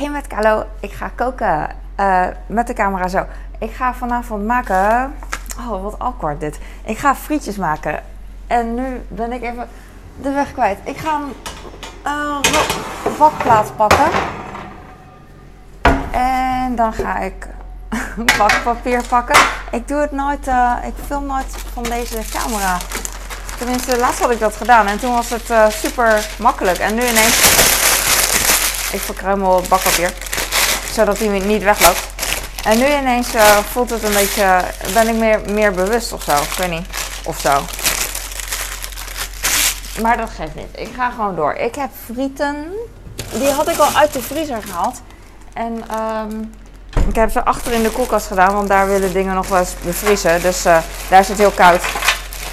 Hey met Carlo, ik ga koken uh, met de camera zo. Ik ga vanavond maken. Oh, wat awkward dit. Ik ga frietjes maken. En nu ben ik even de weg kwijt. Ik ga een uh, pakken. En dan ga ik bakpapier pakken. Ik doe het nooit, uh, ik film nooit van deze camera. Tenminste, laatst had ik dat gedaan en toen was het uh, super makkelijk. En nu ineens ik verkruimel het bakpapier. Zodat hij niet wegloopt. En nu ineens uh, voelt het een beetje. Ben ik meer, meer bewust of zo. Ik weet niet. Of zo. Maar dat geeft niet. Ik ga gewoon door. Ik heb frieten. Die had ik al uit de vriezer gehaald. En um, ik heb ze achter in de koelkast gedaan. Want daar willen dingen nog wel eens bevriezen. Dus uh, daar is het heel koud.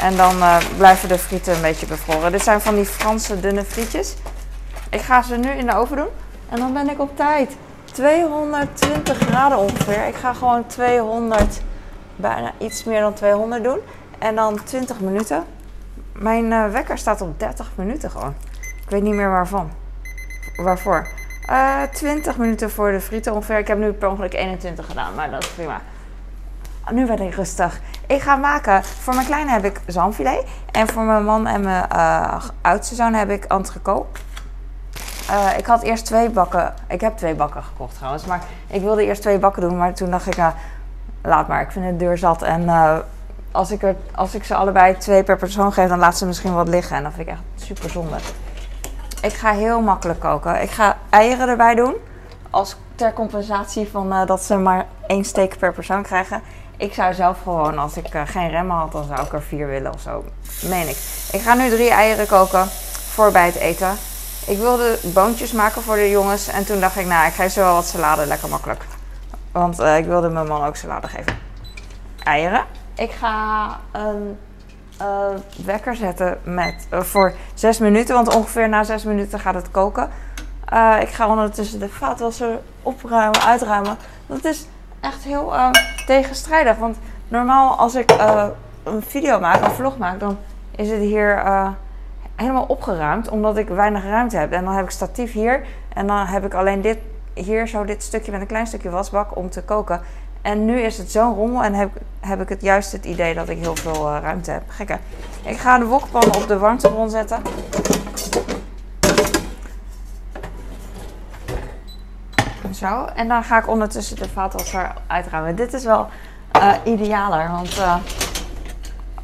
En dan uh, blijven de frieten een beetje bevroren. Dit zijn van die Franse dunne frietjes. Ik ga ze nu in de oven doen. En dan ben ik op tijd. 220 graden ongeveer. Ik ga gewoon 200, bijna iets meer dan 200 doen. En dan 20 minuten. Mijn uh, wekker staat op 30 minuten gewoon. Ik weet niet meer waarvan. Waarvoor. Uh, 20 minuten voor de frieten ongeveer. Ik heb nu per ongeluk 21 gedaan, maar dat is prima. Nu ben ik rustig. Ik ga maken. Voor mijn kleine heb ik zalmfilet. En voor mijn man en mijn uh, oudste zoon heb ik entrecote. Uh, ik had eerst twee bakken. Ik heb twee bakken gekocht trouwens. Maar ik wilde eerst twee bakken doen. Maar toen dacht ik, nou, laat maar. Ik vind het duur zat. En uh, als, ik er, als ik ze allebei twee per persoon geef, dan laat ze misschien wat liggen. En dat vind ik echt super zonde. Ik ga heel makkelijk koken. Ik ga eieren erbij doen. Als ter compensatie van uh, dat ze maar één steek per persoon krijgen. Ik zou zelf gewoon, als ik geen remmen had, dan zou ik er vier willen of zo. Meen ik. Ik ga nu drie eieren koken voor bij het eten. Ik wilde boontjes maken voor de jongens. En toen dacht ik, nou, ik geef ze wel wat salade. Lekker makkelijk. Want uh, ik wilde mijn man ook salade geven. Eieren. Ik ga een uh, wekker zetten met, uh, voor 6 minuten. Want ongeveer na 6 minuten gaat het koken. ik ga ondertussen de vaatwasser opruimen, uitruimen. Dat is echt heel tegenstrijdig. Want normaal als ik een video maak, een vlog maak, dan is het hier helemaal opgeruimd, omdat ik weinig ruimte heb. En dan heb ik statief hier en dan heb ik alleen dit hier zo dit stukje met een klein stukje wasbak om te koken. En nu is het zo'n rommel en heb, heb ik het juist het idee dat ik heel veel uh, ruimte heb. Gekke. Ik ga de wokpan op de warmtebron zetten. Zo. En dan ga ik ondertussen de vaatwasser uitruimen. Dit is wel uh, idealer, want uh,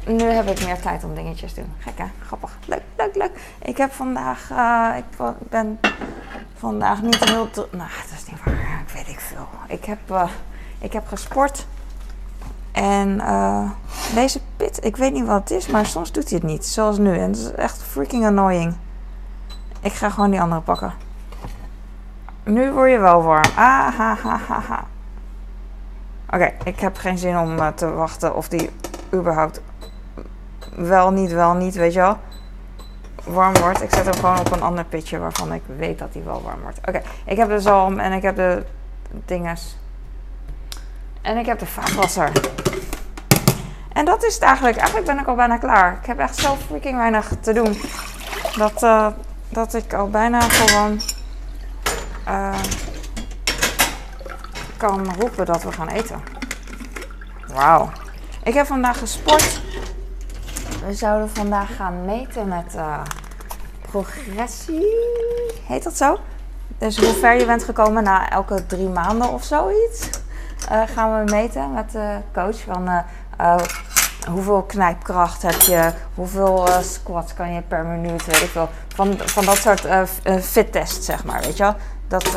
nu heb ik meer tijd om dingetjes te doen. Gek hè? Grappig. Leuk, leuk, leuk. Ik heb vandaag, uh, ik ben vandaag niet heel nou dat is niet waar, ik weet ik veel. Ik heb, uh, ik heb gesport en uh, deze pit, ik weet niet wat het is, maar soms doet hij het niet, zoals nu. En het is echt freaking annoying. Ik ga gewoon die andere pakken. Nu word je wel warm. Ah, ha, ha, ha, ha. Oké, ik heb geen zin om te wachten of die überhaupt wel niet, wel niet, weet je wel. Warm wordt. Ik zet hem gewoon op een ander pitje waarvan ik weet dat hij wel warm wordt. Oké, ik heb de zalm en ik heb de dinges. En ik heb de vaatwasser. En dat is het eigenlijk. Eigenlijk ben ik al bijna klaar. Ik heb echt zo freaking weinig te doen. Dat, uh, dat ik al bijna gewoon uh, kan roepen dat we gaan eten. Wauw. Ik heb vandaag gesport. We zouden vandaag gaan meten met uh, progressie. Heet dat zo? Dus hoe ver je bent gekomen na elke drie maanden of zoiets. Uh, gaan we meten met de coach. Van uh, hoeveel knijpkracht heb je? Hoeveel squats kan je per minuut? Weet ik veel. Van, van dat soort fit-test, zeg maar. Weet je wel? Dat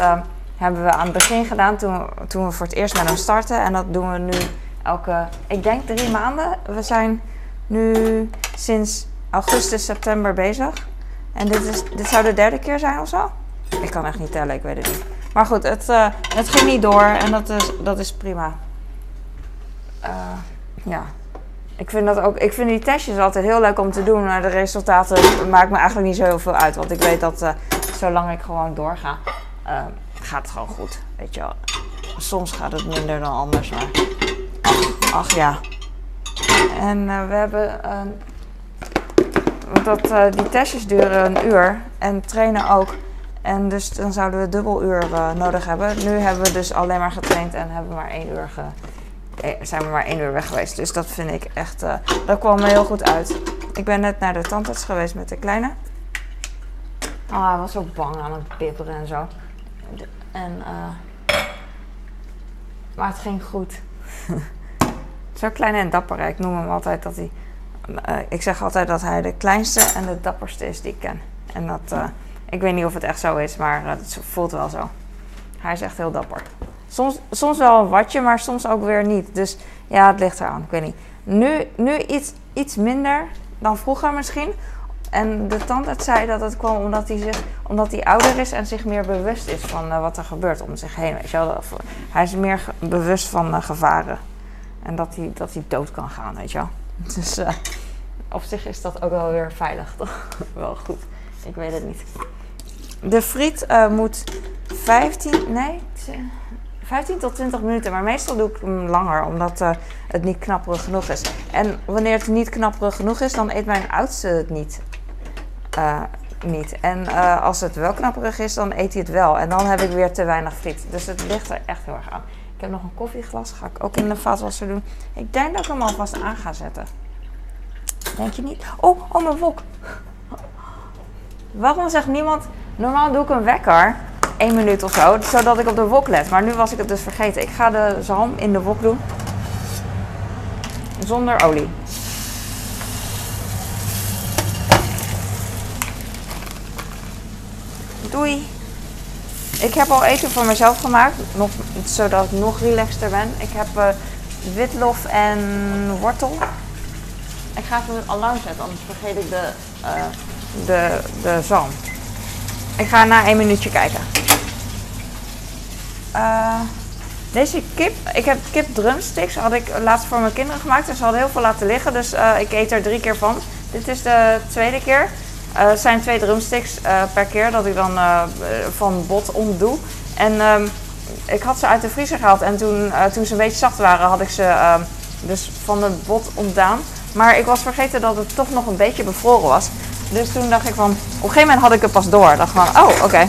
hebben we aan het begin gedaan toen, toen we voor het eerst met hem starten. En dat doen we nu elke, ik denk drie maanden. We zijn nu sinds augustus, september bezig. En dit, is, dit zou de derde keer zijn of zo? Ik kan echt niet tellen, ik weet het niet. Maar goed, het, uh, het ging niet door en dat is, dat is prima. Uh, ja. Ik vind, dat ook, ik vind die testjes altijd heel leuk om te doen, maar de resultaten maakt me eigenlijk niet zo heel veel uit. Want ik weet dat uh, zolang ik gewoon doorga, gaat het gewoon goed. Weet je wel. Soms gaat het minder dan anders, maar ach ja, en uh, we hebben. Uh, dat, uh, die testjes duren een uur en trainen ook. En dus dan zouden we dubbel uur eh, nodig hebben. Nu hebben we dus alleen maar getraind en hebben maar één uur ge, eh, zijn we maar één uur weg geweest. Dus dat vind ik echt, eh, dat kwam me heel goed uit. Ik ben net naar de tandarts geweest met de kleine. Oh, hij was ook bang aan het bibberen en zo. En, eh, maar het ging goed. zo klein en dapper. Ik noem hem altijd dat hij... eh, ik zeg altijd dat hij de kleinste en de dapperste is die ik ken. En dat... eh, ik weet niet of het echt zo is, maar het voelt wel zo. Hij is echt heel dapper. Soms, soms wel een watje, maar soms ook weer niet. Dus ja, het ligt eraan. Ik weet niet. Nu, nu iets, iets minder dan vroeger misschien. En de tandarts zei dat het kwam omdat hij, zich, omdat hij ouder is en zich meer bewust is van eh, wat er gebeurt om zich heen. Weet je wel? Hij is meer bewust van eh, gevaren. En dat hij, dat hij dood kan gaan, weet je wel. Dus eh, op zich is dat ook wel weer veilig, toch? wel goed. Ik weet het niet. De friet eh, moet 15, nee, t- 15 tot 20 minuten. Maar meestal doe ik hem langer, omdat eh, het niet knapperig genoeg is. En wanneer het niet knapperig genoeg is, dan eet mijn oudste het niet. Niet. En als het wel knapperig is, dan eet hij het wel. En dan heb ik weer te weinig friet. Dus het ligt er echt heel erg aan. Ik heb nog een koffieglas, ga ik ook in de vaatwasser doen. Ik denk dat ik hem alvast aan ga zetten. Denk je niet? Oh, oh mijn wok. Waarom zegt niemand... Normaal doe ik een wekker, één minuut of zo, zodat ik op de wok let. Maar nu was ik het dus vergeten. Ik ga de zalm in de wok doen. Zonder olie. Doei. Ik heb al eten voor mezelf gemaakt, nog, zodat ik nog relaxter ben. Ik heb eh, witlof en wortel. Ik ga even een alarm zetten, anders vergeet ik de, eh, de, de zalm. Ik ga na één minuutje kijken. Eh, deze kip, ik heb kip drumsticks, had ik laatst voor mijn kinderen gemaakt. En ze hadden heel veel laten liggen, dus ik eet er drie keer van. Dit is de tweede keer. Eh, het zijn twee drumsticks eh, per keer dat ik dan eh, van bot omdoe. En ehm, ik had ze uit de vriezer gehaald en toen, toen ze een beetje zacht waren, had ik ze ehm, dus van de bot ontdaan. Maar ik was vergeten dat het toch nog een beetje bevroren was. Dus toen dacht ik van, op een gegeven moment had ik het pas door. Dacht van, oh oké.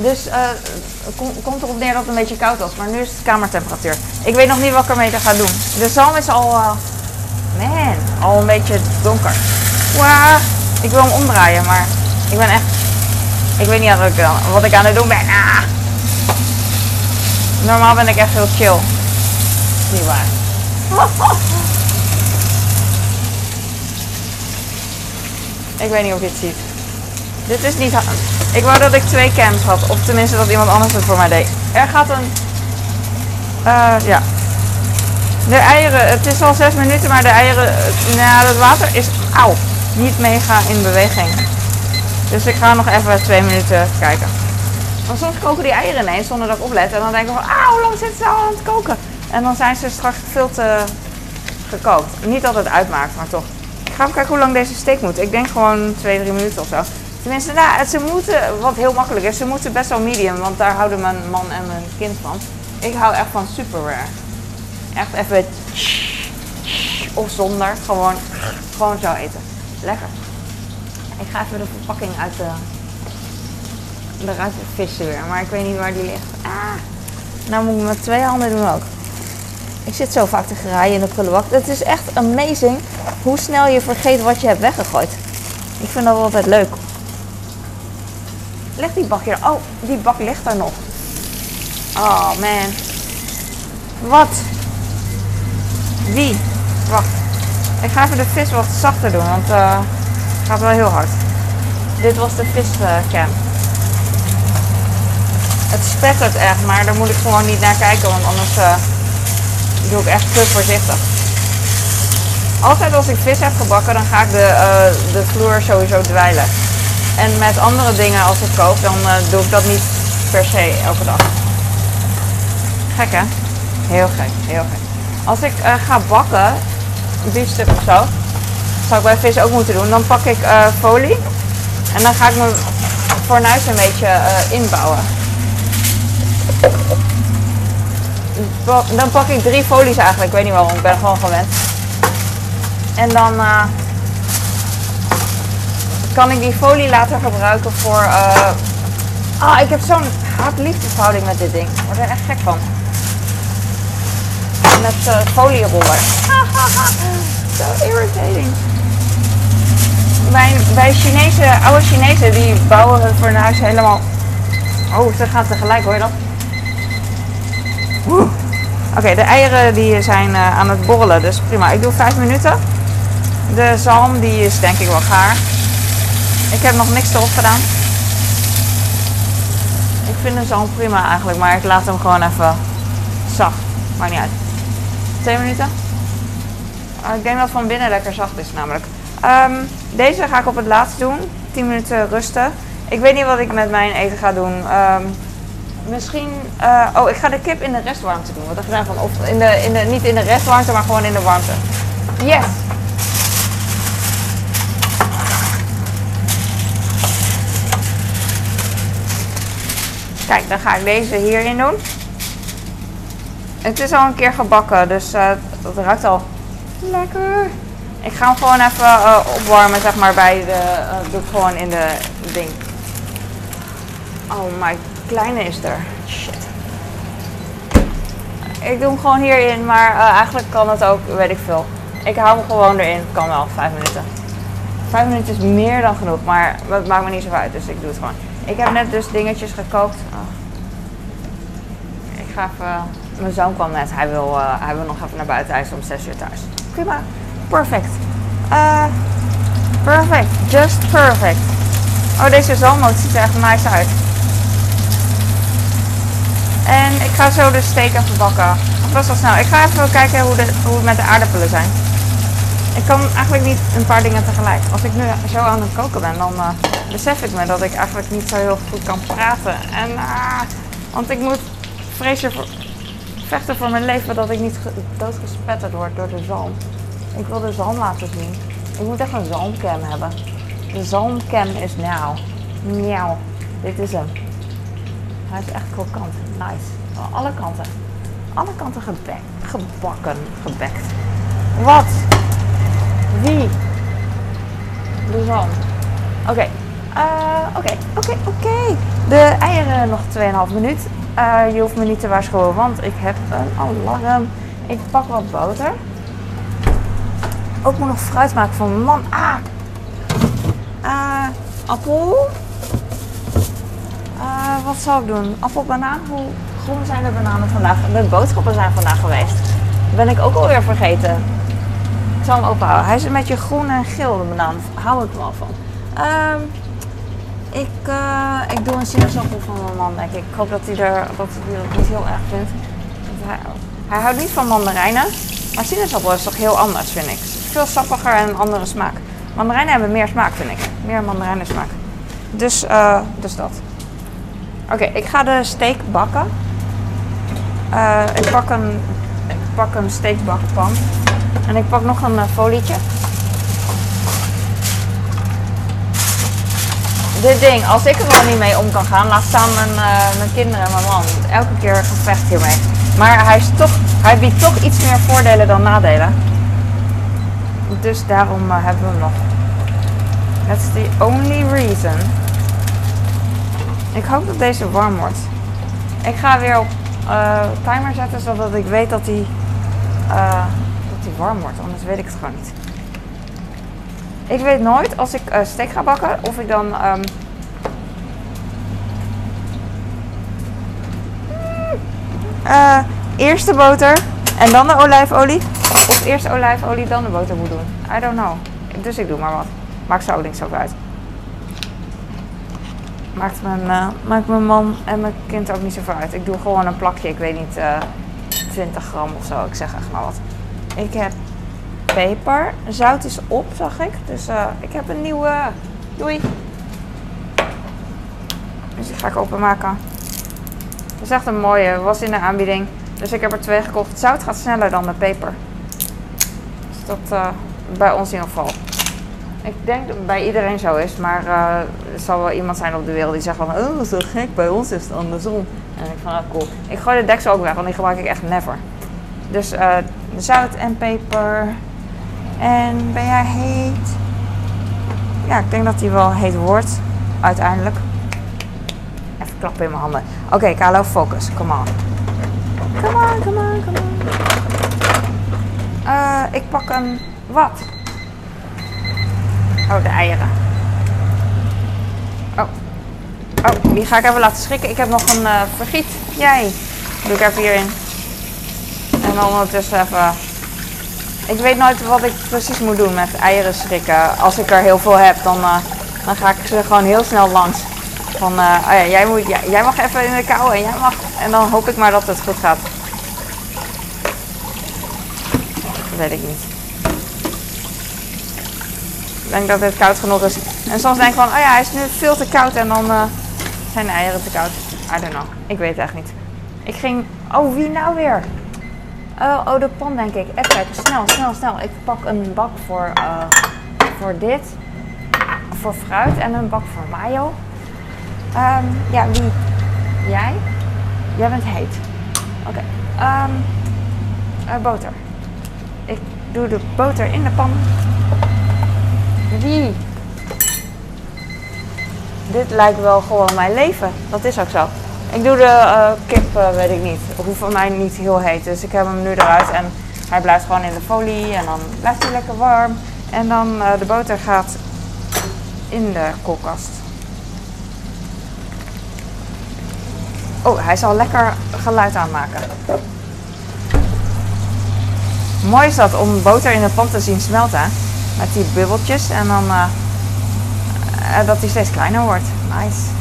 Dus het kom- komt erop neer dat het een beetje koud was. Maar nu is het kamertemperatuur. Ik weet nog niet wat ik ermee te gaan doen. De zalm is al, man, al een beetje donker. Wauw, ik wil hem omdraaien, maar ik ben echt, ik weet niet wat ik, aan het doen ben. Ah. Normaal ben ik echt heel chill. Niet waar. Ik weet niet of je het ziet. Dit is niet. Ik wou dat ik twee cams had. Of tenminste dat iemand anders het voor mij deed. Er gaat een. eh, ja. De eieren. Het is al zes minuten, maar de eieren. Nou, het water is. Auw. Niet mega in beweging. Dus ik ga nog even twee minuten kijken. Want soms koken die eieren ineens zonder dat ik oplet. En dan denk ik van, ah, hoe lang zitten ze al aan het koken? En dan zijn ze straks veel te gekookt. Niet dat het uitmaakt, maar toch. Ik ga even kijken hoe lang deze steak moet. Ik denk gewoon twee, drie minuten of zo. Tenminste, nou, ze moeten, wat heel makkelijk is, ze moeten best wel medium. Want daar houden mijn man en mijn kind van. Ik hou echt van super rare. Echt even of zonder. Gewoon, gewoon zo eten. Lekker. Ik ga even de verpakking uit de, eruit vissen weer. Maar ik weet niet waar die ligt. Ah, nou moet ik met twee handen doen ook. Ik zit zo vaak te graaien in de prullenbak. Het is echt amazing hoe snel je vergeet wat je hebt weggegooid. Ik vind dat altijd leuk. Leg die bak hier. Oh, die bak ligt daar nog. Oh man. Wat? Wie? Wacht. Ik ga even de vis wat zachter doen, want eh, het gaat wel heel hard. Dit was de viscam. het spettert echt, maar daar moet ik gewoon niet naar kijken, want anders eh, doe ik echt te voorzichtig. Altijd als ik vis heb gebakken, dan ga ik de, eh, de vloer sowieso dweilen. En met andere dingen als ik koop, dan doe ik dat niet per se elke dag. Gek hè? Heel gek, heel gek. Als ik ga bakken, biefstuk of zo, zou ik bij vis ook moeten doen. Dan pak ik eh, folie en dan ga ik mijn fornuis een beetje eh, inbouwen. Dan pak ik drie folies eigenlijk, ik weet niet waarom, ik ben gewoon gewend. En dan eh, kan ik die folie later gebruiken voor, Ah, ik heb zo'n haat-liefdesverhouding met dit ding. Ik word er echt gek van. Met uh, folieroller. Zo irritating. Mijn, bij Chinese, oude Chinezen, die bouwen hun fornuis helemaal... Oh, ze gaan tegelijk, hoor je dat? Oké, de eieren die zijn uh, aan het borrelen, dus prima. Ik doe 5 minuten. De zalm die is denk ik wel gaar. Ik heb nog niks erop gedaan. Ik vind de zalm prima eigenlijk, maar ik laat hem gewoon even zacht. Maakt niet uit. 2 minuten. Uh, ik denk dat van binnen lekker zacht is namelijk. Um, deze ga ik op het laatst doen. 10 minuten rusten. Ik weet niet wat ik met mijn eten ga doen. Um, misschien. Uh, oh, ik ga de kip in de restwarmte doen. Wat ik gedaan van. Of in de, in de, niet in de restwarmte, maar gewoon in de warmte. Yes! Kijk, dan ga ik deze hierin doen. Het is al een keer gebakken, dus uh, het ruikt al lekker. Ik ga hem gewoon even uh, opwarmen, zeg maar, bij de... Uh, doe ik gewoon in de ding. Oh, mijn kleine is er. Shit. Ik doe hem gewoon hierin, maar uh, eigenlijk kan het ook, weet ik veel. Ik hou hem gewoon erin. Kan wel, vijf minuten. Vijf minuten is meer dan genoeg, maar het maakt me niet zo uit, dus ik doe het gewoon. Ik heb net dus dingetjes gekookt. Oh. Ik ga even... Mijn zoon kwam net. Hij wil, uh, hij wil nog even naar buiten. Hij is om 6 uur thuis. Prima. Perfect. Uh, perfect. Just perfect. Oh, deze zalmoot ziet er echt nice uit. En ik ga zo de steak even bakken. Of best wel snel. Ik ga even kijken hoe, de, hoe het met de aardappelen zijn. Ik kan eigenlijk niet een paar dingen tegelijk. Als ik nu zo aan het koken ben, dan uh, besef ik me dat ik eigenlijk niet zo heel goed kan praten. En, uh, want ik moet vrezen voor, vechten voor mijn leven dat ik niet doodgespetterd word door de zalm. Ik wil de zalm laten zien. Ik moet echt een zalmcam hebben. De zalmcam is nou. Miauw. Dit is hem. Hij is echt krokant. Nice. Van alle kanten. Alle kanten gebek, gebakken. Gebekt. Wat? Wie? De zalm. Oké. Oké, oké, oké. De eieren nog 2,5 minuut. Uh, je hoeft me niet te waarschuwen, want ik heb een alarm. Ik pak wat boter. Ook moet nog fruit maken voor mijn man. Ah! Uh, appel. Uh, wat zal ik doen? Appel, banaan. Hoe groen zijn de bananen vandaag? De boodschappen zijn vandaag geweest. Ben ik ook alweer vergeten. Ik zal hem openhouden. Hij is een beetje groen en geel, de banaan. Hou ik wel van. Uh, ik, uh, ik doe een sinaasappel van mijn man, denk ik. Ik hoop dat hij, er, dat hij niet heel erg vindt. Hij, houdt niet van mandarijnen. Maar sinaasappel is toch heel anders, vind ik. Veel sappiger en een andere smaak. Mandarijnen hebben meer smaak, vind ik. Meer mandarijnen smaak. Dus, uh, dus dat. Oké, ik ga de steak bakken. Uh, ik, pak een, ik pak een steakbakpan. En ik pak nog een folietje. Dit ding, als ik er wel niet mee om kan gaan, laat staan mijn, uh, mijn kinderen en mijn man. Elke keer gevecht hiermee. Maar hij, is toch, hij biedt toch iets meer voordelen dan nadelen. Dus daarom uh, hebben we hem nog. That's the only reason. Ik hoop dat deze warm wordt. Ik ga weer op uh, timer zetten zodat ik weet dat hij die warm wordt. Anders weet ik het gewoon niet. Ik weet nooit als ik uh, steak ga bakken of ik dan. Um, uh, eerst de boter en dan de olijfolie. Of eerst de olijfolie, dan de boter moet doen. I don't know. Dus ik doe maar wat. Maakt zo niks ook uit. Maakt mijn, uh, maakt mijn man en mijn kind ook niet zoveel uit. Ik doe gewoon een plakje, ik weet niet, 20 gram of zo. Ik zeg echt maar wat. Ik heb peper. Zout is op, zag ik. Dus uh, ik heb een nieuwe. Doei. Dus die ga ik openmaken. Dat is echt een mooie. Was in de aanbieding. Dus ik heb er twee gekocht. Zout gaat sneller dan de peper. Dus dat uh, bij ons in ieder geval. Ik denk dat het bij iedereen zo is. Maar uh, er zal wel iemand zijn op de wereld die zegt van... Oh, zo gek. Bij ons is het andersom. En ik van, oh, cool. Ik gooi de deksel ook weg. Want die gebruik ik echt never. Dus zout en peper. En ben jij heet? Ja, ik denk dat hij wel heet wordt. Uiteindelijk. Even klappen in mijn handen. Oké, okay, Carlo, focus. Come on. Come on, come on, come on. Uh, ik pak een... Wat? Oh, de eieren. Oh. Oh, die ga ik even laten schrikken. Ik heb nog een uh, vergiet. Jij. Doe ik even hierin. En dan ondertussen even... Ik weet nooit wat ik precies moet doen met eieren schrikken. Als ik er heel veel heb, dan, uh, dan ga ik ze gewoon heel snel langs. Van, uh, oh ja, jij, moet, mag even in de kou en jij mag... En dan hoop ik maar dat het goed gaat. Dat weet ik niet. Ik denk dat het koud genoeg is. En soms denk ik van, oh ja, hij is nu veel te koud en dan uh, zijn de eieren te koud. I don't know. Ik weet het echt niet. Ik ging, oh wie nou weer? Oh, oh de pan denk ik. Even snel, snel, snel. Ik pak een bak voor, uh, voor dit. Voor fruit en een bak voor mayo. Um, ja, wie? Jij? Jij bent heet. Oké. Okay. Um, uh, boter. Ik doe de boter in de pan. Wie? Dit lijkt wel gewoon mijn leven. Dat is ook zo. Ik doe de uh, kip, uh, weet ik niet. Hoeft van mij niet heel heet. Dus ik heb hem nu eruit en hij blijft gewoon in de folie. En dan blijft hij lekker warm. En dan uh, de boter gaat in de koelkast. Oh, hij zal lekker geluid aanmaken. Mooi is dat om boter in de pan te zien smelten. Met die bubbeltjes en dan dat hij steeds kleiner wordt. Nice.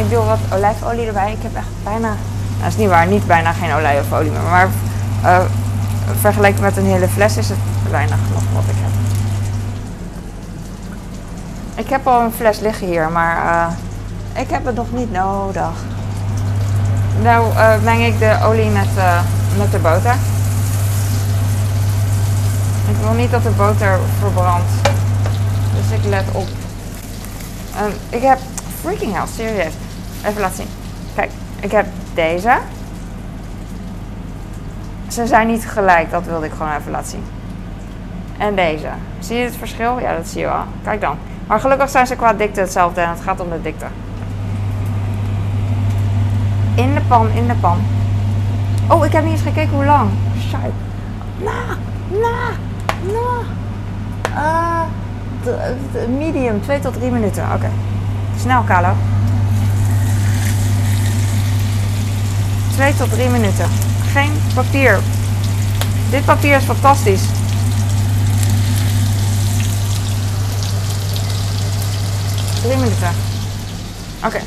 Ik doe wat olijfolie erbij. Ik heb echt bijna, nou, dat is niet waar, niet bijna geen olijfolie meer. Maar uh, vergeleken met een hele fles is het weinig nog wat ik heb. Ik heb al een fles liggen hier, maar uh, ik heb het nog niet nodig. Nou meng ik de olie met, met de boter. Ik wil niet dat de boter verbrandt. Dus ik let op. Um, ik heb freaking hell, serieus. Even laten zien. Kijk, ik heb deze. Ze zijn niet gelijk, dat wilde ik gewoon even laten zien. En deze. Zie je het verschil? Ja, dat zie je wel. Kijk dan. Maar gelukkig zijn ze qua dikte hetzelfde en het gaat om de dikte. In de pan, in de pan. Oh, ik heb niet eens gekeken hoe lang. Shit. Na, na, na. Uh, medium, 2 tot 3 minuten. Oké. Okay. Snel, Carlo. 2 tot 3 minuten. Geen papier. Dit papier is fantastisch. Drie minuten. Oké.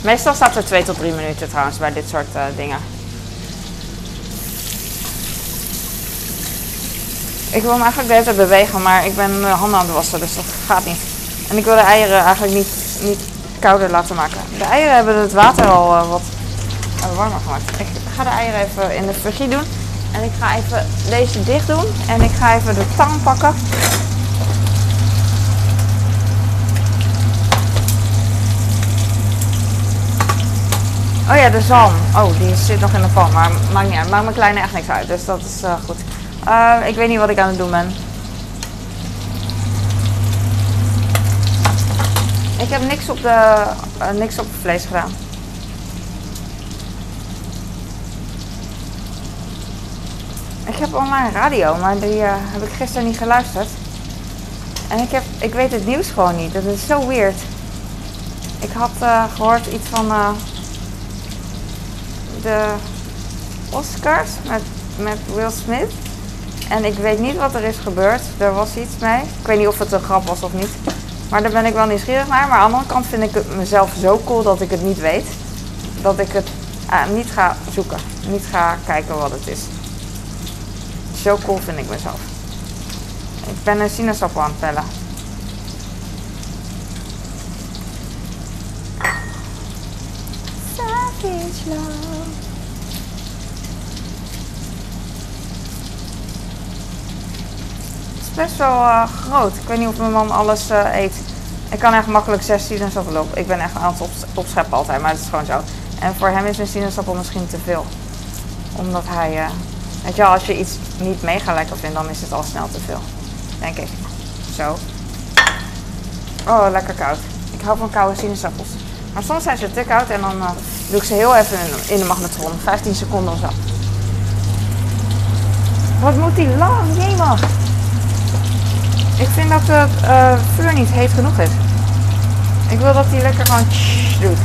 Meestal staat er 2 tot 3 minuten trouwens bij dit soort uh, dingen. Ik wil hem eigenlijk de bewegen, maar ik ben mijn handen aan het wassen, dus dat gaat niet. En ik wil de eieren eigenlijk niet, niet kouder laten maken. De eieren hebben het water al uh, wat warmer gemaakt. Ik ga de eieren even in de frigide doen. En ik ga even deze dicht doen. En ik ga even de tang pakken. Oh ja, de zalm. Oh, die zit nog in de pan. Maar maakt niet uit. Maakt mijn kleine echt niks uit. Dus dat is uh, goed. Uh, ik weet niet wat ik aan het doen ben. Ik heb niks op, de, uh, niks op het vlees gedaan. Heb online radio, maar die uh, heb ik gisteren niet geluisterd. En ik, heb, ik weet het nieuws gewoon niet. Dat is zo weird. Ik had uh, gehoord iets van uh, de Oscars met, met Will Smith. En ik weet niet wat er is gebeurd. Er was iets mee. Ik weet niet of het een grap was of niet. Maar daar ben ik wel nieuwsgierig naar. Maar aan de andere kant vind ik het mezelf zo cool dat ik het niet weet. Dat ik het niet ga zoeken. Niet ga kijken wat het is. Zo cool vind ik mezelf. Ik ben een sinaasappel aan het pellen. Het is best wel uh, groot. Ik weet niet of mijn man alles uh, eet. Ik kan echt makkelijk zes sinaasappelen op. Ik ben echt aan het opscheppen altijd, maar het is gewoon zo. En voor hem is een sinaasappel misschien te veel. Omdat hij... Uh, weet je als je iets niet mega lekker vindt, dan is het al snel te veel. Denk ik. Zo. Oh, lekker koud. Ik hou van koude sinaasappels. Maar soms zijn ze te koud en dan eh, doe ik ze heel even in, de magnetron. 15 seconden of zo. Wat moet die lang? Jemig. Ik vind dat het uh, vuur niet heet genoeg is. Ik wil dat hij lekker gewoon doet.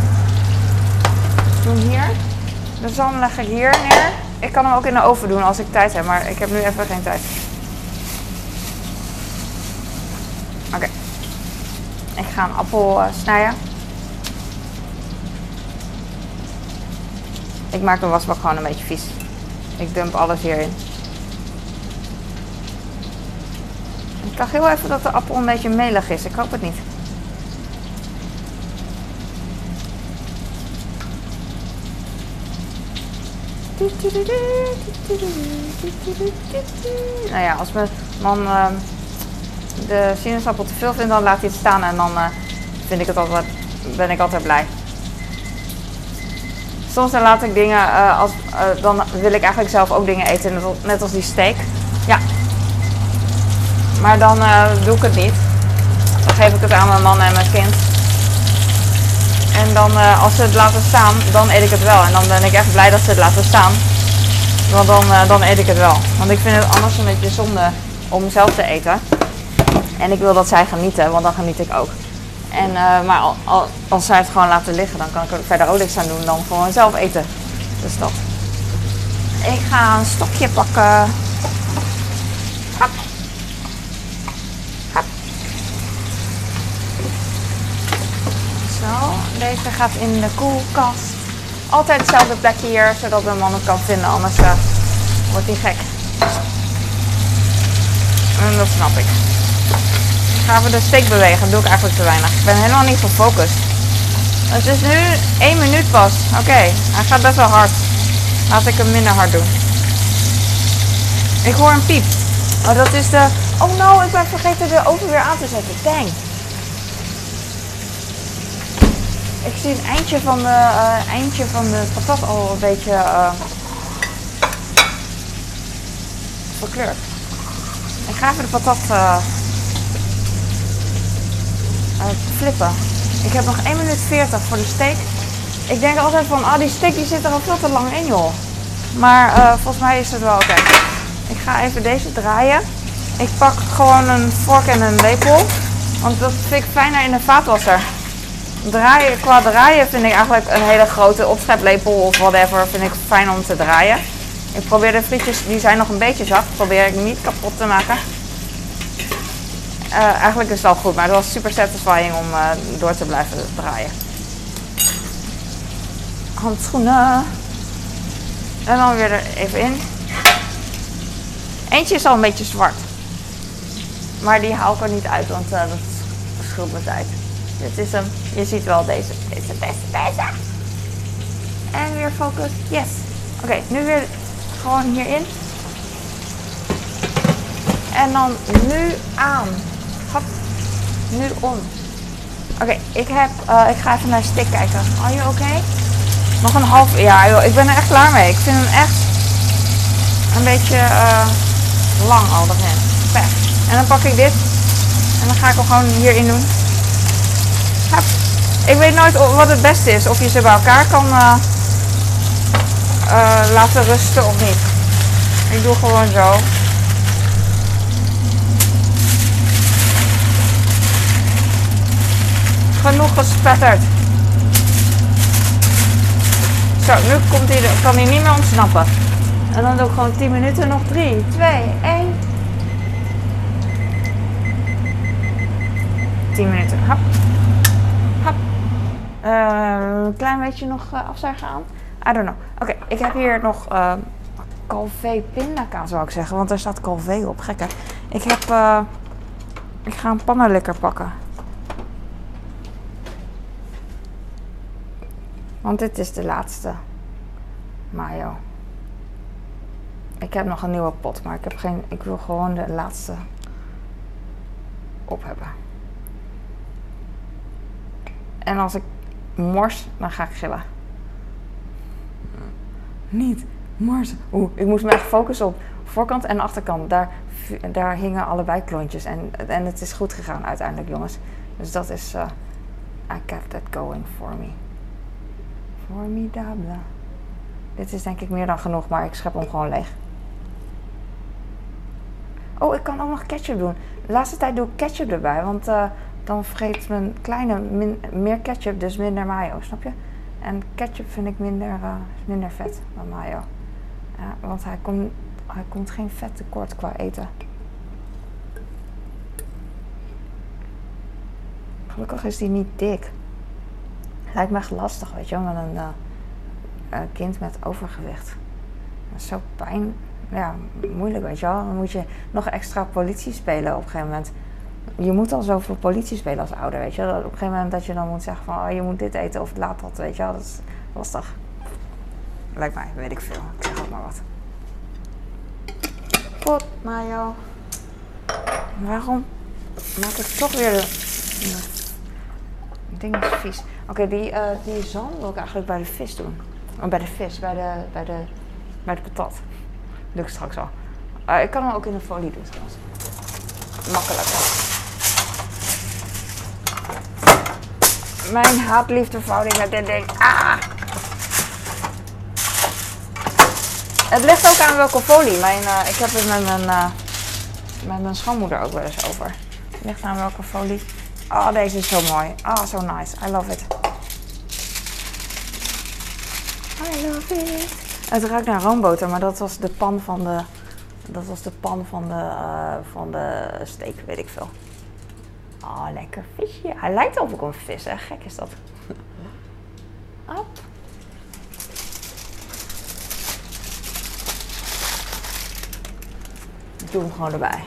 Doen hier. De zalm leg ik hier neer. Ik kan hem ook in de oven doen als ik tijd heb, maar ik heb nu even geen tijd. Oké. Ik ga een appel uh, snijden. Ik maak de wasbak gewoon een beetje vies. Ik dump alles hierin. Ik dacht heel even dat de appel een beetje melig is. Ik hoop het niet. Nou ja, als mijn man uh, de sinaasappel te veel vindt, dan laat hij het staan en dan uh, vind ik het altijd, ben ik altijd blij. Soms dan laat ik dingen, uh, als, dan wil ik eigenlijk zelf ook dingen eten, net als die steak. Ja. Maar dan doe ik het niet. Dan geef ik het aan mijn man en mijn kind. En dan als ze het laten staan, dan eet ik het wel. En dan ben ik echt blij dat ze het laten staan. Want dan, uh, dan eet ik het wel. Want ik vind het anders een beetje zonde om zelf te eten. En ik wil dat zij genieten, want dan geniet ik ook. En, uh, maar al, al, als zij het gewoon laten liggen, dan kan ik er verder ook niks aan doen dan gewoon zelf eten. Dus dat. Ik ga een stokje pakken. Hap. Deze gaat in de koelkast. Altijd hetzelfde plekje hier, zodat mijn man het kan vinden, anders uh, wordt hij gek. En dat snap ik. Gaan we de steek bewegen? Dat doe ik eigenlijk te weinig. Ik ben helemaal niet gefocust. Het is nu 1 minuut pas. Oké, hij gaat best wel hard. Laat ik hem minder hard doen. Ik hoor een piep. Oh, dat is de... Oh no, ik ben vergeten de oven weer aan te zetten. Dang. Ik zie het eindje van de, uh, eindje van de patat al een beetje uh, verkleurd. Ik ga even de patat uh, flippen. Ik heb nog 1 minuut 40 voor de steak. Ik denk altijd van, ah die steak die zit er al veel te lang in joh. Maar volgens mij is het wel oké. Ik ga even deze draaien. Ik pak gewoon een vork en een lepel. Want dat vind ik fijner in de vaatwasser draaien, qua draaien vind ik eigenlijk een hele grote opscheplepel of whatever vind ik fijn om te draaien. Ik probeer de frietjes, die zijn nog een beetje zacht, probeer ik niet kapot te maken. Uh, eigenlijk is het al goed, maar het was super satisfying om uh, door te blijven draaien. Handschoenen. En dan weer er even in. Eentje is al een beetje zwart. Maar die haal ik er niet uit, want uh, dat scheelt mijn tijd. Dit is hem. Je ziet wel deze. Deze, deze, deze. En weer focus. Yes. Oké, nu weer gewoon hierin. En dan nu aan. Hop. Nu om. Oké, ik heb, uh, ik ga even naar stick kijken. Are you okay? Nog een half, ja joh, ik ben er echt klaar mee. Ik vind hem echt een beetje uh, lang al erin. Pech. En dan pak ik dit. En dan ga ik hem gewoon hierin doen. Ik weet nooit wat het beste is. Of je ze bij elkaar kan uh, uh, laten rusten of niet. Ik doe gewoon zo. Genoeg gespetterd. Zo, nu komt hij, kan hij niet meer ontsnappen. En dan doe ik gewoon 10 minuten, nog 3, 2, 1. 10 minuten. Uh, een klein beetje nog uh, afzuigen aan. I don't know. Oké, ik heb hier nog uh, Calvé pindakaas, zou ik zeggen. Want er staat Calvé op. Gekke. Ik heb... Ik ga een pannenlikker pakken. Want dit is de laatste mayo. Ik heb nog een nieuwe pot, maar ik, heb geen, ik wil gewoon de laatste op hebben. En als ik mors, dan ga ik gillen. Niet mors. Oeh, ik moest me echt focussen op voorkant en achterkant. Daar, daar hingen allebei klontjes. En, en het is goed gegaan uiteindelijk, jongens. Dus dat is, uh, I kept that going for me. Formidable. Dit is denk ik meer dan genoeg, maar ik schep hem gewoon leeg. Oh, ik kan ook nog ketchup doen. De laatste tijd doe ik ketchup erbij, want uh, dan vergeet mijn kleine meer ketchup, dus minder mayo, snap je? En ketchup vind ik minder, uh, minder vet dan mayo. Ja, want hij, komt hij komt geen vet tekort qua eten. Gelukkig is die niet dik. Lijkt me echt lastig, weet je wel, met een uh, kind met overgewicht. Dat is zo pijn. Ja, moeilijk, weet je wel. Dan moet je nog extra politie spelen op een gegeven moment. Je moet al zoveel politie spelen als ouder, weet je. Op een gegeven moment dat je dan moet zeggen van... Oh, je moet dit eten of laat dat, weet je wel. Dat is lastig. Lijkt mij, weet ik veel. Ik zeg ook maar wat. Pot mayo. Waarom maak ik toch weer de... ding is vies. Oké, die, uh, die zalm wil ik eigenlijk bij de vis doen. Oh, bij de vis, bij de, bij de, bij de patat. Lukt straks al. Uh, ik kan hem ook in de folie doen trouwens. Makkelijker. Mijn haat-liefdeverhouding met dit ding. Ah! Het ligt ook aan welke folie. Mijn, uh, ik heb het met mijn, uh, met mijn schoonmoeder ook wel eens over. Het ligt aan welke folie. Oh, deze is zo mooi. Oh, zo nice. I love it. I love it. Het ruikt naar roomboter, maar dat was de pan van de, dat was de pan van de, uh, van de steak, weet ik veel. Oh, lekker visje. Hij lijkt ook op een vis, hè? Gek is dat. Op. Ik doe hem gewoon erbij.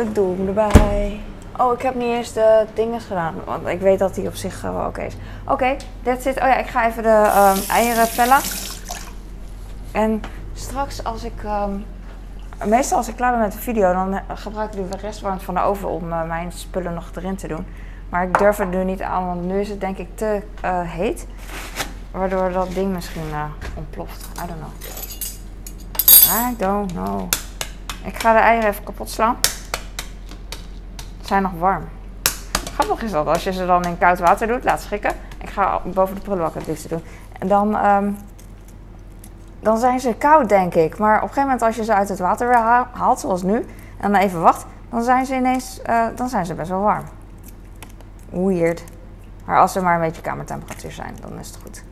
Ik doe hem erbij. Oh, ik heb niet eens de dingen gedaan. Want ik weet dat die op zich wel oké is. Oké, okay, that's it. Oh ja, ik ga even de um, eieren pellen. En straks als ik... Um, meestal als ik klaar ben met de video, dan eh, gebruik ik de restwarmte van de oven om uh, mijn spullen nog erin te doen. Maar ik durf het nu niet aan, want nu is het denk ik te uh, heet. Waardoor dat ding misschien ontploft. I don't know. I don't know. Ik ga de eieren even kapot slaan. Ze zijn nog warm. Grappig is dat, als je ze dan in koud water doet, laat schrikken. Ik ga boven de prullenbak het liefste doen. En dan, um, dan zijn ze koud, denk ik. Maar op een gegeven moment als je ze uit het water weer haalt, zoals nu, en dan even wacht, dan zijn ze ineens uh, dan zijn ze best wel warm. Weird. Maar als ze maar een beetje kamertemperatuur zijn, dan is het goed.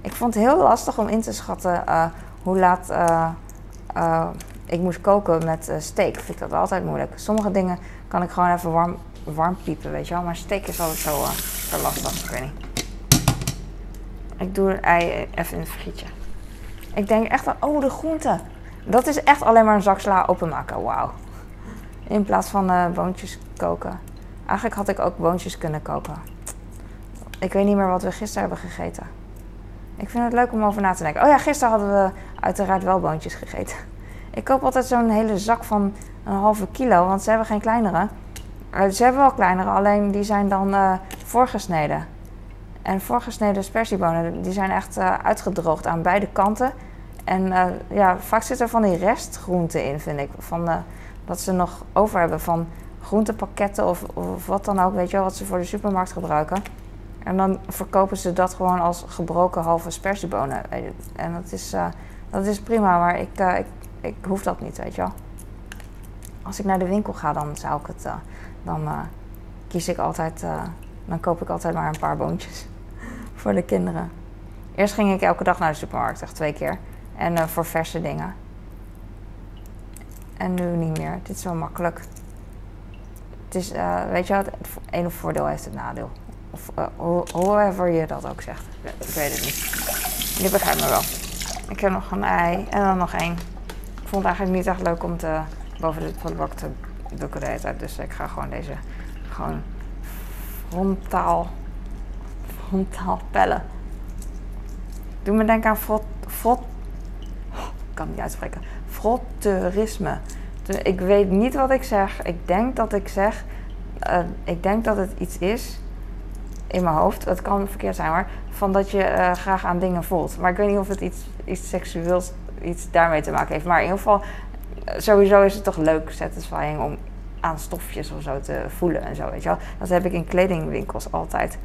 Ik vond het heel lastig om in te schatten uh, hoe laat uh, ik moest koken met steak. Vind ik dat altijd moeilijk. Sommige dingen kan ik gewoon even warm, warm piepen, weet je wel. Maar steak is altijd zo, lastig, ik weet niet. Ik doe het ei even in het frietje. Ik denk echt aan, oh, de groenten. Dat is echt alleen maar een zak sla openmaken. Wauw. In plaats van uh, boontjes koken. Eigenlijk had ik ook boontjes kunnen koken. Ik weet niet meer wat we gisteren hebben gegeten. Ik vind het leuk om over na te denken. Oh ja, gisteren hadden we uiteraard wel boontjes gegeten. Ik koop altijd zo'n hele zak van een halve kilo, want ze hebben geen kleinere. Uh, ze hebben wel kleinere, alleen die zijn dan uh, voorgesneden. En voorgesneden spersiebonen, die zijn echt uh, uitgedroogd aan beide kanten. En ja, vaak zit er van die restgroenten in, vind ik. Van, dat ze nog over hebben van groentepakketten of, of wat dan ook, weet je wel, wat ze voor de supermarkt gebruiken. En dan verkopen ze dat gewoon als gebroken halve spersiebonen. En dat is, dat is prima, maar ik, ik, ik hoef dat niet, weet je wel als ik naar de winkel ga, dan zou ik het. Dan kies ik altijd. Dan koop ik altijd maar een paar boontjes voor de kinderen. Eerst ging ik elke dag naar de supermarkt, echt twee keer. En voor verse dingen. En nu niet meer. Dit is wel makkelijk. Het is, weet je wat, het ene voordeel heeft het nadeel. Of however je dat ook zegt. Ik weet het niet. Je begrijpt me wel. Ik heb nog een ei en dan nog één. Ik vond het eigenlijk niet echt leuk om te boven de prullenbak te decoreren. Dus ik ga gewoon deze gewoon frontaal, frontaal pellen. Doe me denken aan frot, ik kan het niet uitspreken. Frotterisme. Dus ik weet niet wat ik zeg. Ik denk dat ik zeg, uh, ik denk dat het iets is in mijn hoofd. Het kan verkeerd zijn, maar van dat je uh, graag aan dingen voelt. Maar ik weet niet of het iets, iets seksueels iets daarmee te maken heeft. Maar in ieder geval sowieso is het toch leuk, satisfying om aan stofjes of zo te voelen en zo, weet je wel. Dat heb ik in kledingwinkels altijd.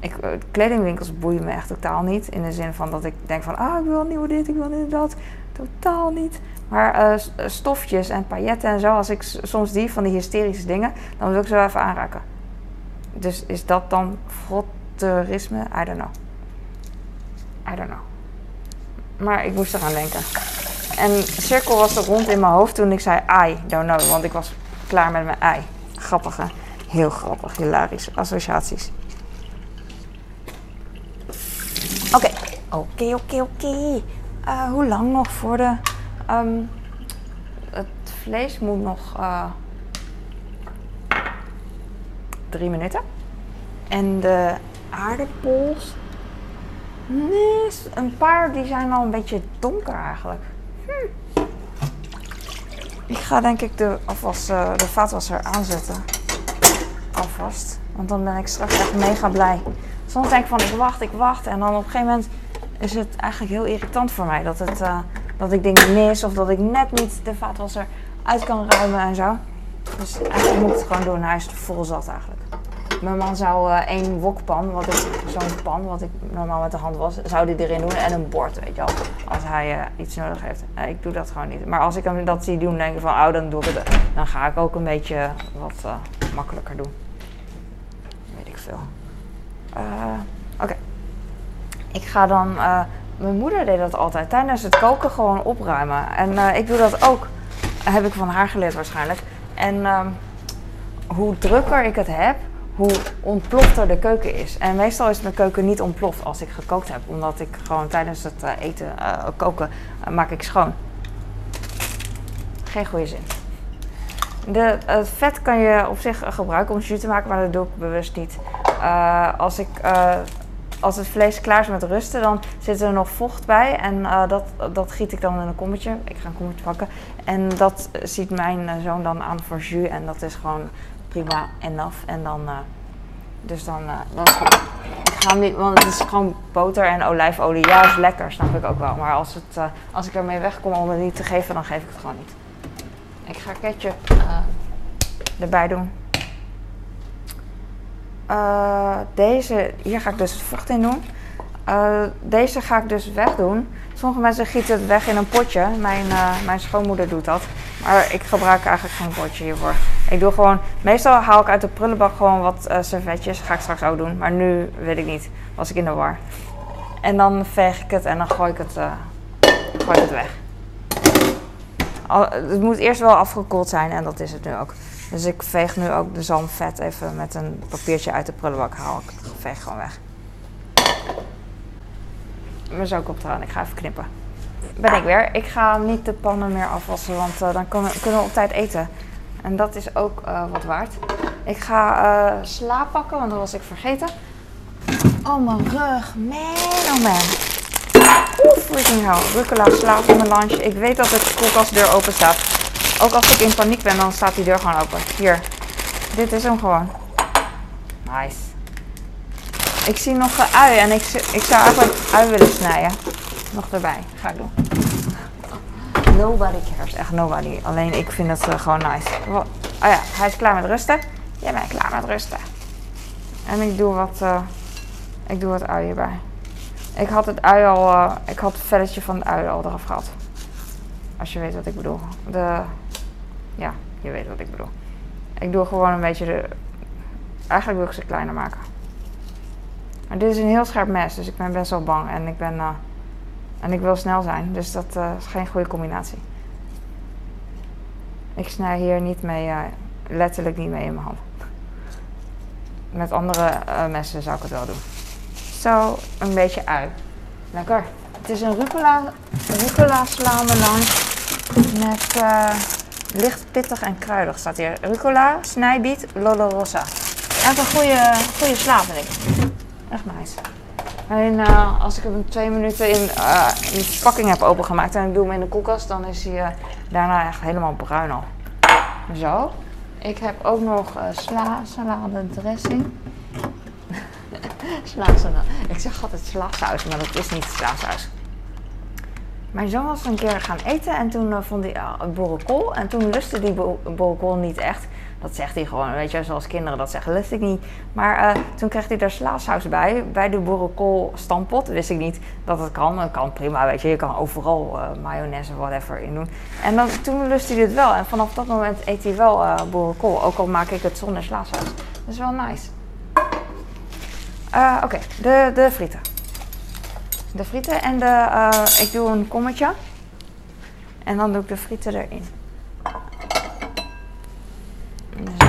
Ik, eh, kledingwinkels boeien me echt totaal niet. In de zin van dat ik denk van, ah, ik wil nieuw dit, ik wil nieuw dat. Totaal niet. Maar eh, eh, stofjes en pailletten en zo, als ik soms die van die hysterische dingen, dan wil ik zo even aanraken. Dus is dat dan frotterisme? I don't know. I don't know. Maar ik moest eraan denken. En cirkel was er rond in mijn hoofd toen ik zei I don't know. Want ik was klaar met mijn I. Grappige, heel grappig, hilarisch. Associaties. Oké, oké, oké. Eh, hoe lang nog voor de... Ehm, het vlees moet nog... Uh, drie minuten. En de aardappels... Nee, een paar die zijn al een beetje donker eigenlijk. Hm. Ik ga denk ik de, afwas, uh, de vaatwasser aanzetten. Alvast. Want dan ben ik straks echt mega blij. Soms denk ik van ik wacht, ik wacht. En dan op een gegeven moment is het eigenlijk heel irritant voor mij. Dat, het, uh, dat ik dingen mis of dat ik net niet de vaatwasser uit kan ruimen en zo. Dus eigenlijk moet ik het gewoon doen. Hij is vol zat eigenlijk. Mijn man zou uh, één wokpan, wat zo'n pan, wat ik normaal met de hand was, zou die erin doen en een bord, weet je wel. Als hij uh, iets nodig heeft. Ik doe dat gewoon niet. Maar als ik hem dat zie doen, denk ik van, oh, dan doe ik het. Dan ga ik ook een beetje wat makkelijker doen. Weet ik veel. Oké. Ik ga dan. mijn moeder deed dat altijd tijdens het koken gewoon opruimen. En ik doe dat ook. Heb ik van haar geleerd waarschijnlijk. En ehm, hoe drukker ik het heb, hoe ontplofter de keuken is. En meestal is mijn keuken niet ontploft als ik gekookt heb, omdat ik gewoon tijdens het uh, eten, koken, maak ik schoon. Geen goede zin. De, het vet kan je op zich gebruiken om jus te maken, maar dat doe ik bewust niet. als, ik, als het vlees klaar is met rusten, dan zit er nog vocht bij. En dat, dat giet ik dan in een kommetje. Ik ga een kommetje pakken. En dat ziet mijn zoon dan aan voor jus. En dat is gewoon prima enough. En dan, uh, dus dan, uh, dan is goed. Ik ga hem niet, want het is gewoon boter en olijfolie. Ja, is lekker, snap ik ook wel. Maar als, het, uh, als ik ermee wegkom om het niet te geven, dan geef ik het gewoon niet. Ik ga ketchup erbij doen. Deze, hier ga ik dus het vocht in doen. deze ga ik dus wegdoen. Sommige mensen gieten het weg in een potje. Mijn, mijn schoonmoeder doet dat. Maar ik gebruik eigenlijk geen potje hiervoor. Ik doe gewoon, meestal haal ik uit de prullenbak gewoon wat servetjes. Ga ik straks ook doen. Maar nu weet ik niet. Was ik in de war. En dan veeg ik het en dan gooi ik het, gooi het weg. Al, het moet eerst wel afgekoeld zijn en dat is het nu ook. Dus ik veeg nu ook de zalmvet even met een papiertje uit de prullenbak. Haal ik veeg gewoon weg. Mijn zo komt eraan. Ik ga even knippen. Ben ik weer. Ik ga niet de pannen meer afwassen, want uh, dan kunnen we op tijd eten. En dat is ook uh, wat waard. Ik ga uh, sla pakken, want dat was ik vergeten. Oh, mijn rug. Man, oh man. Oeh, freaking hell. Rucola sla voor mijn lunch. Ik weet dat de koelkastdeur open staat. Ook als ik in paniek ben, dan staat die deur gewoon open. Hier. Dit is hem gewoon. Nice. Ik zie nog een ui en ik, ik zou eigenlijk ui willen snijden. Nog erbij. Ga ik doen. Nobody cares. Echt nobody. Alleen ik vind het uh, gewoon nice. Oh ja, hij is klaar met rusten. Jij bent klaar met rusten. En ik doe wat, uh, ik doe wat ui hierbij. Ik had het ui al, uh, ik had het velletje van de ui al eraf gehad. Als je weet wat ik bedoel. De, ja, je weet wat ik bedoel. Ik doe gewoon een beetje de, eigenlijk wil ik ze kleiner maken. Maar dit is een heel scherp mes, dus ik ben best wel bang. En ik ben, en ik wil snel zijn, dus dat uh, is geen goede combinatie. Ik snij hier niet mee, uh, letterlijk niet mee in mijn hand. Met andere messen zou ik het wel doen. Zo, een beetje ui. Lekker. Het is een rucola, rucola met licht pittig en kruidig staat hier. Rucola, snijbiet, lolo rossa. Echt een goede, goede sla vind ik. Echt nice. Alleen uh, als ik hem twee minuten in, uh, de verpakking heb opengemaakt en ik doe hem in de koelkast, dan is hij uh, daarna echt helemaal bruin al. Zo. Ik heb ook nog sla salade dressing. sla salade. Ik zeg altijd sla saus, maar dat is niet sla saus. Mijn zoon was een keer gaan eten en toen uh, vond hij uh. En toen lustte die boerenkool niet echt. Dat zegt hij gewoon, weet je, zoals kinderen dat zeggen, lust ik niet. Maar uh, toen kreeg hij daar slaasaus bij, bij de boerenkool stampot. Wist ik niet dat het kan. Dat kan prima, weet je. Je kan overal mayonaise of whatever in doen. En dan, toen lust hij dit wel. En vanaf dat moment eet hij wel boerenkool. Ook al maak ik het zonder slaasaus. Dat is wel nice. Oké, de, de frieten. De frieten en de, ik doe een kommetje. En dan doe ik de frieten erin. Zo.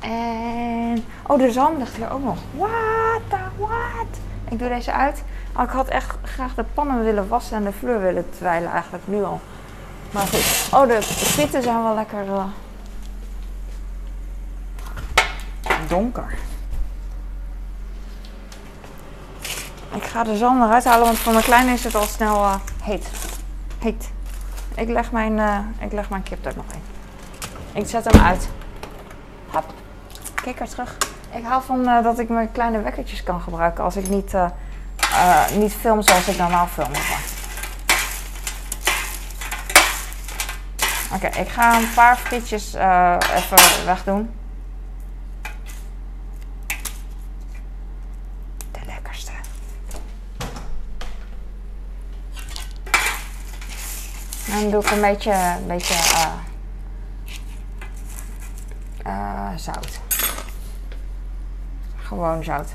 En. Oh, de zalm ligt hier ook nog. What the what? Ik doe deze uit. Oh, ik had echt graag de pannen willen wassen en de vloer willen twijlen, eigenlijk nu al. Maar goed. Oh, de frieten zijn wel lekker. Uh, donker. Ik ga de zalm eruit halen, want voor mijn kleine is het al snel uh, heet. Heet. Ik leg mijn, uh, ik leg mijn kip er nog in. Ik zet hem uit. Hop. Kijk er terug. Ik hou van uh, dat ik mijn kleine wekkertjes kan gebruiken als ik niet, niet film zoals ik normaal film. Oké, ik ga een paar frietjes even wegdoen. De lekkerste. En dan doe ik een beetje, een beetje uh, zout. Gewoon zout.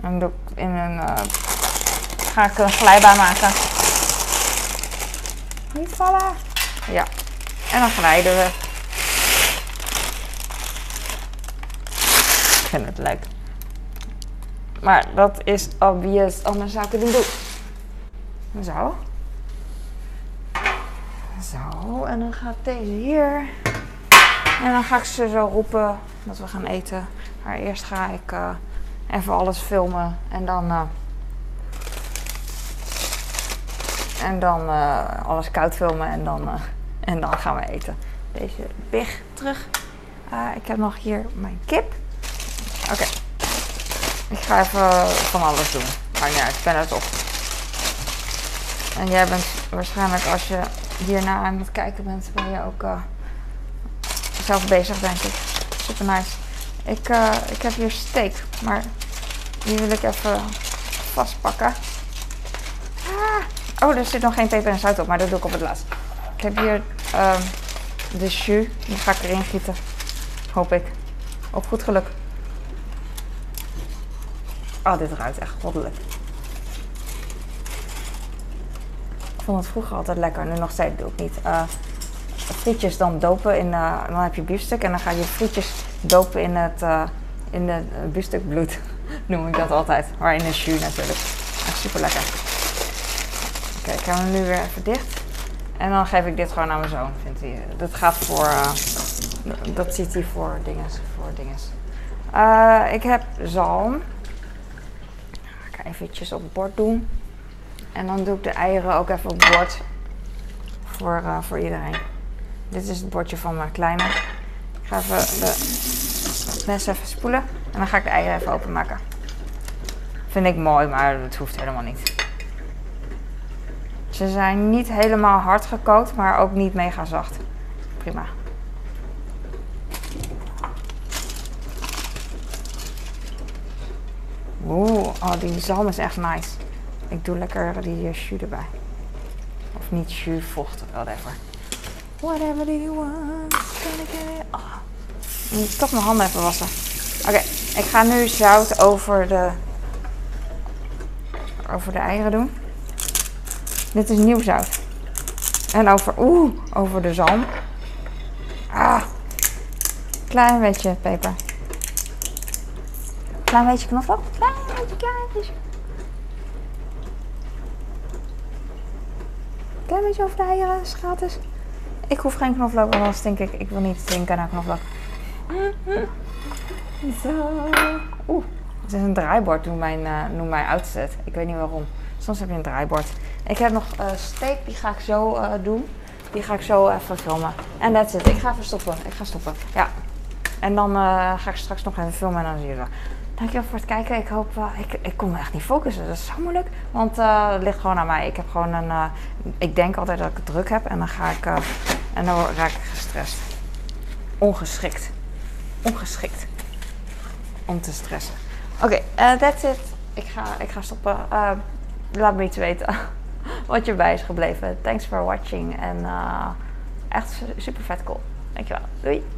En doe ik in een. Uh, ga ik een glijbaan maken. Niet vallen. Ja. En dan glijden we. Ik vind het leuk. Maar dat is obvious, anders zou ik het niet doen. Zo. Zo, en dan gaat deze hier. En dan ga ik ze zo roepen dat we gaan eten. Maar eerst ga ik uh, even alles filmen. En dan. Uh, en dan uh, alles koud filmen. En dan, en dan gaan we eten. Deze big terug. ik heb nog hier mijn kip. Oké. Ik ga even van alles doen. Maar ja, ik ben het op. En jij bent waarschijnlijk als je hierna aan het kijken bent, ben je ook uh, zelf bezig, denk ik. Super nice. Ik, uh, ik heb hier steak, maar die wil ik even vastpakken. Ah. Oh, er zit nog geen peper en zout op, maar dat doe ik op het laatst. Ik heb hier uh, de jus, die ga ik erin gieten. Hoop ik. Op goed geluk. Oh, dit ruikt echt goddelijk. Vond het vroeger altijd lekker. Nu nog steeds doe ik niet. Uh, dan dopen in, uh, dan heb je biefstuk en dan ga je frietjes dopen in het, uh, in het biefstukbloed. Noem ik dat altijd. Maar in een jus natuurlijk. Echt super lekker. Oké, ik heb hem nu weer even dicht. En dan geef ik dit gewoon aan mijn zoon. Vindt hij. Dat gaat voor. dat ziet hij voor dingen. Voor dinges. ik heb zalm. Ik ga eventjes op het bord doen. En dan doe ik de eieren ook even op bord. Voor, uh, voor iedereen. Dit is het bordje van mijn kleine. Ik ga even de mes even spoelen. En dan ga ik de eieren even openmaken. Vind ik mooi, maar het hoeft helemaal niet. Ze zijn niet helemaal hard gekookt, maar ook niet mega zacht. Prima. Oeh, oh, die zalm is echt nice. Ik doe lekker die jus erbij. Of niet jus, vocht, whatever. Whatever do you want. Oh. Ik moet toch mijn handen even wassen. Oké, ik ga nu zout over de, over de eieren doen. Dit is nieuw zout. En over, oeh, over de zalm. Ah, klein beetje peper. Klein beetje knoflook. Klein beetje, klein. Klein beetje over de eieren, is. Ik hoef geen knoflook, want anders denk ik, ik wil niet drinken naar knoflook. Zo. Oeh, het is een draaibord, noem mijn, uh, noem mijn outfit. Ik weet niet waarom. Soms heb je een draaibord. Ik heb nog uh, steak, die ga ik zo uh, doen. Die ga ik zo even filmen. En that's it. Ik ga even stoppen. Ik ga stoppen. Ja. En dan ga ik straks nog even filmen en dan zie je wel. Dankjewel voor het kijken. Ik hoop, uh, ik, ik kon me echt niet focussen. Dat is zo moeilijk. Want uh, het ligt gewoon aan mij. Ik heb gewoon een, uh, ik denk altijd dat ik het druk heb en dan ga ik, en dan raak ik gestrest. Ongeschikt. Ongeschikt. Om te stressen. Oké, okay, that's it. Ik ga, ik ga stoppen. laat me iets weten wat je bij is gebleven. Thanks for watching. En echt super vet cool. Dankjewel. Doei.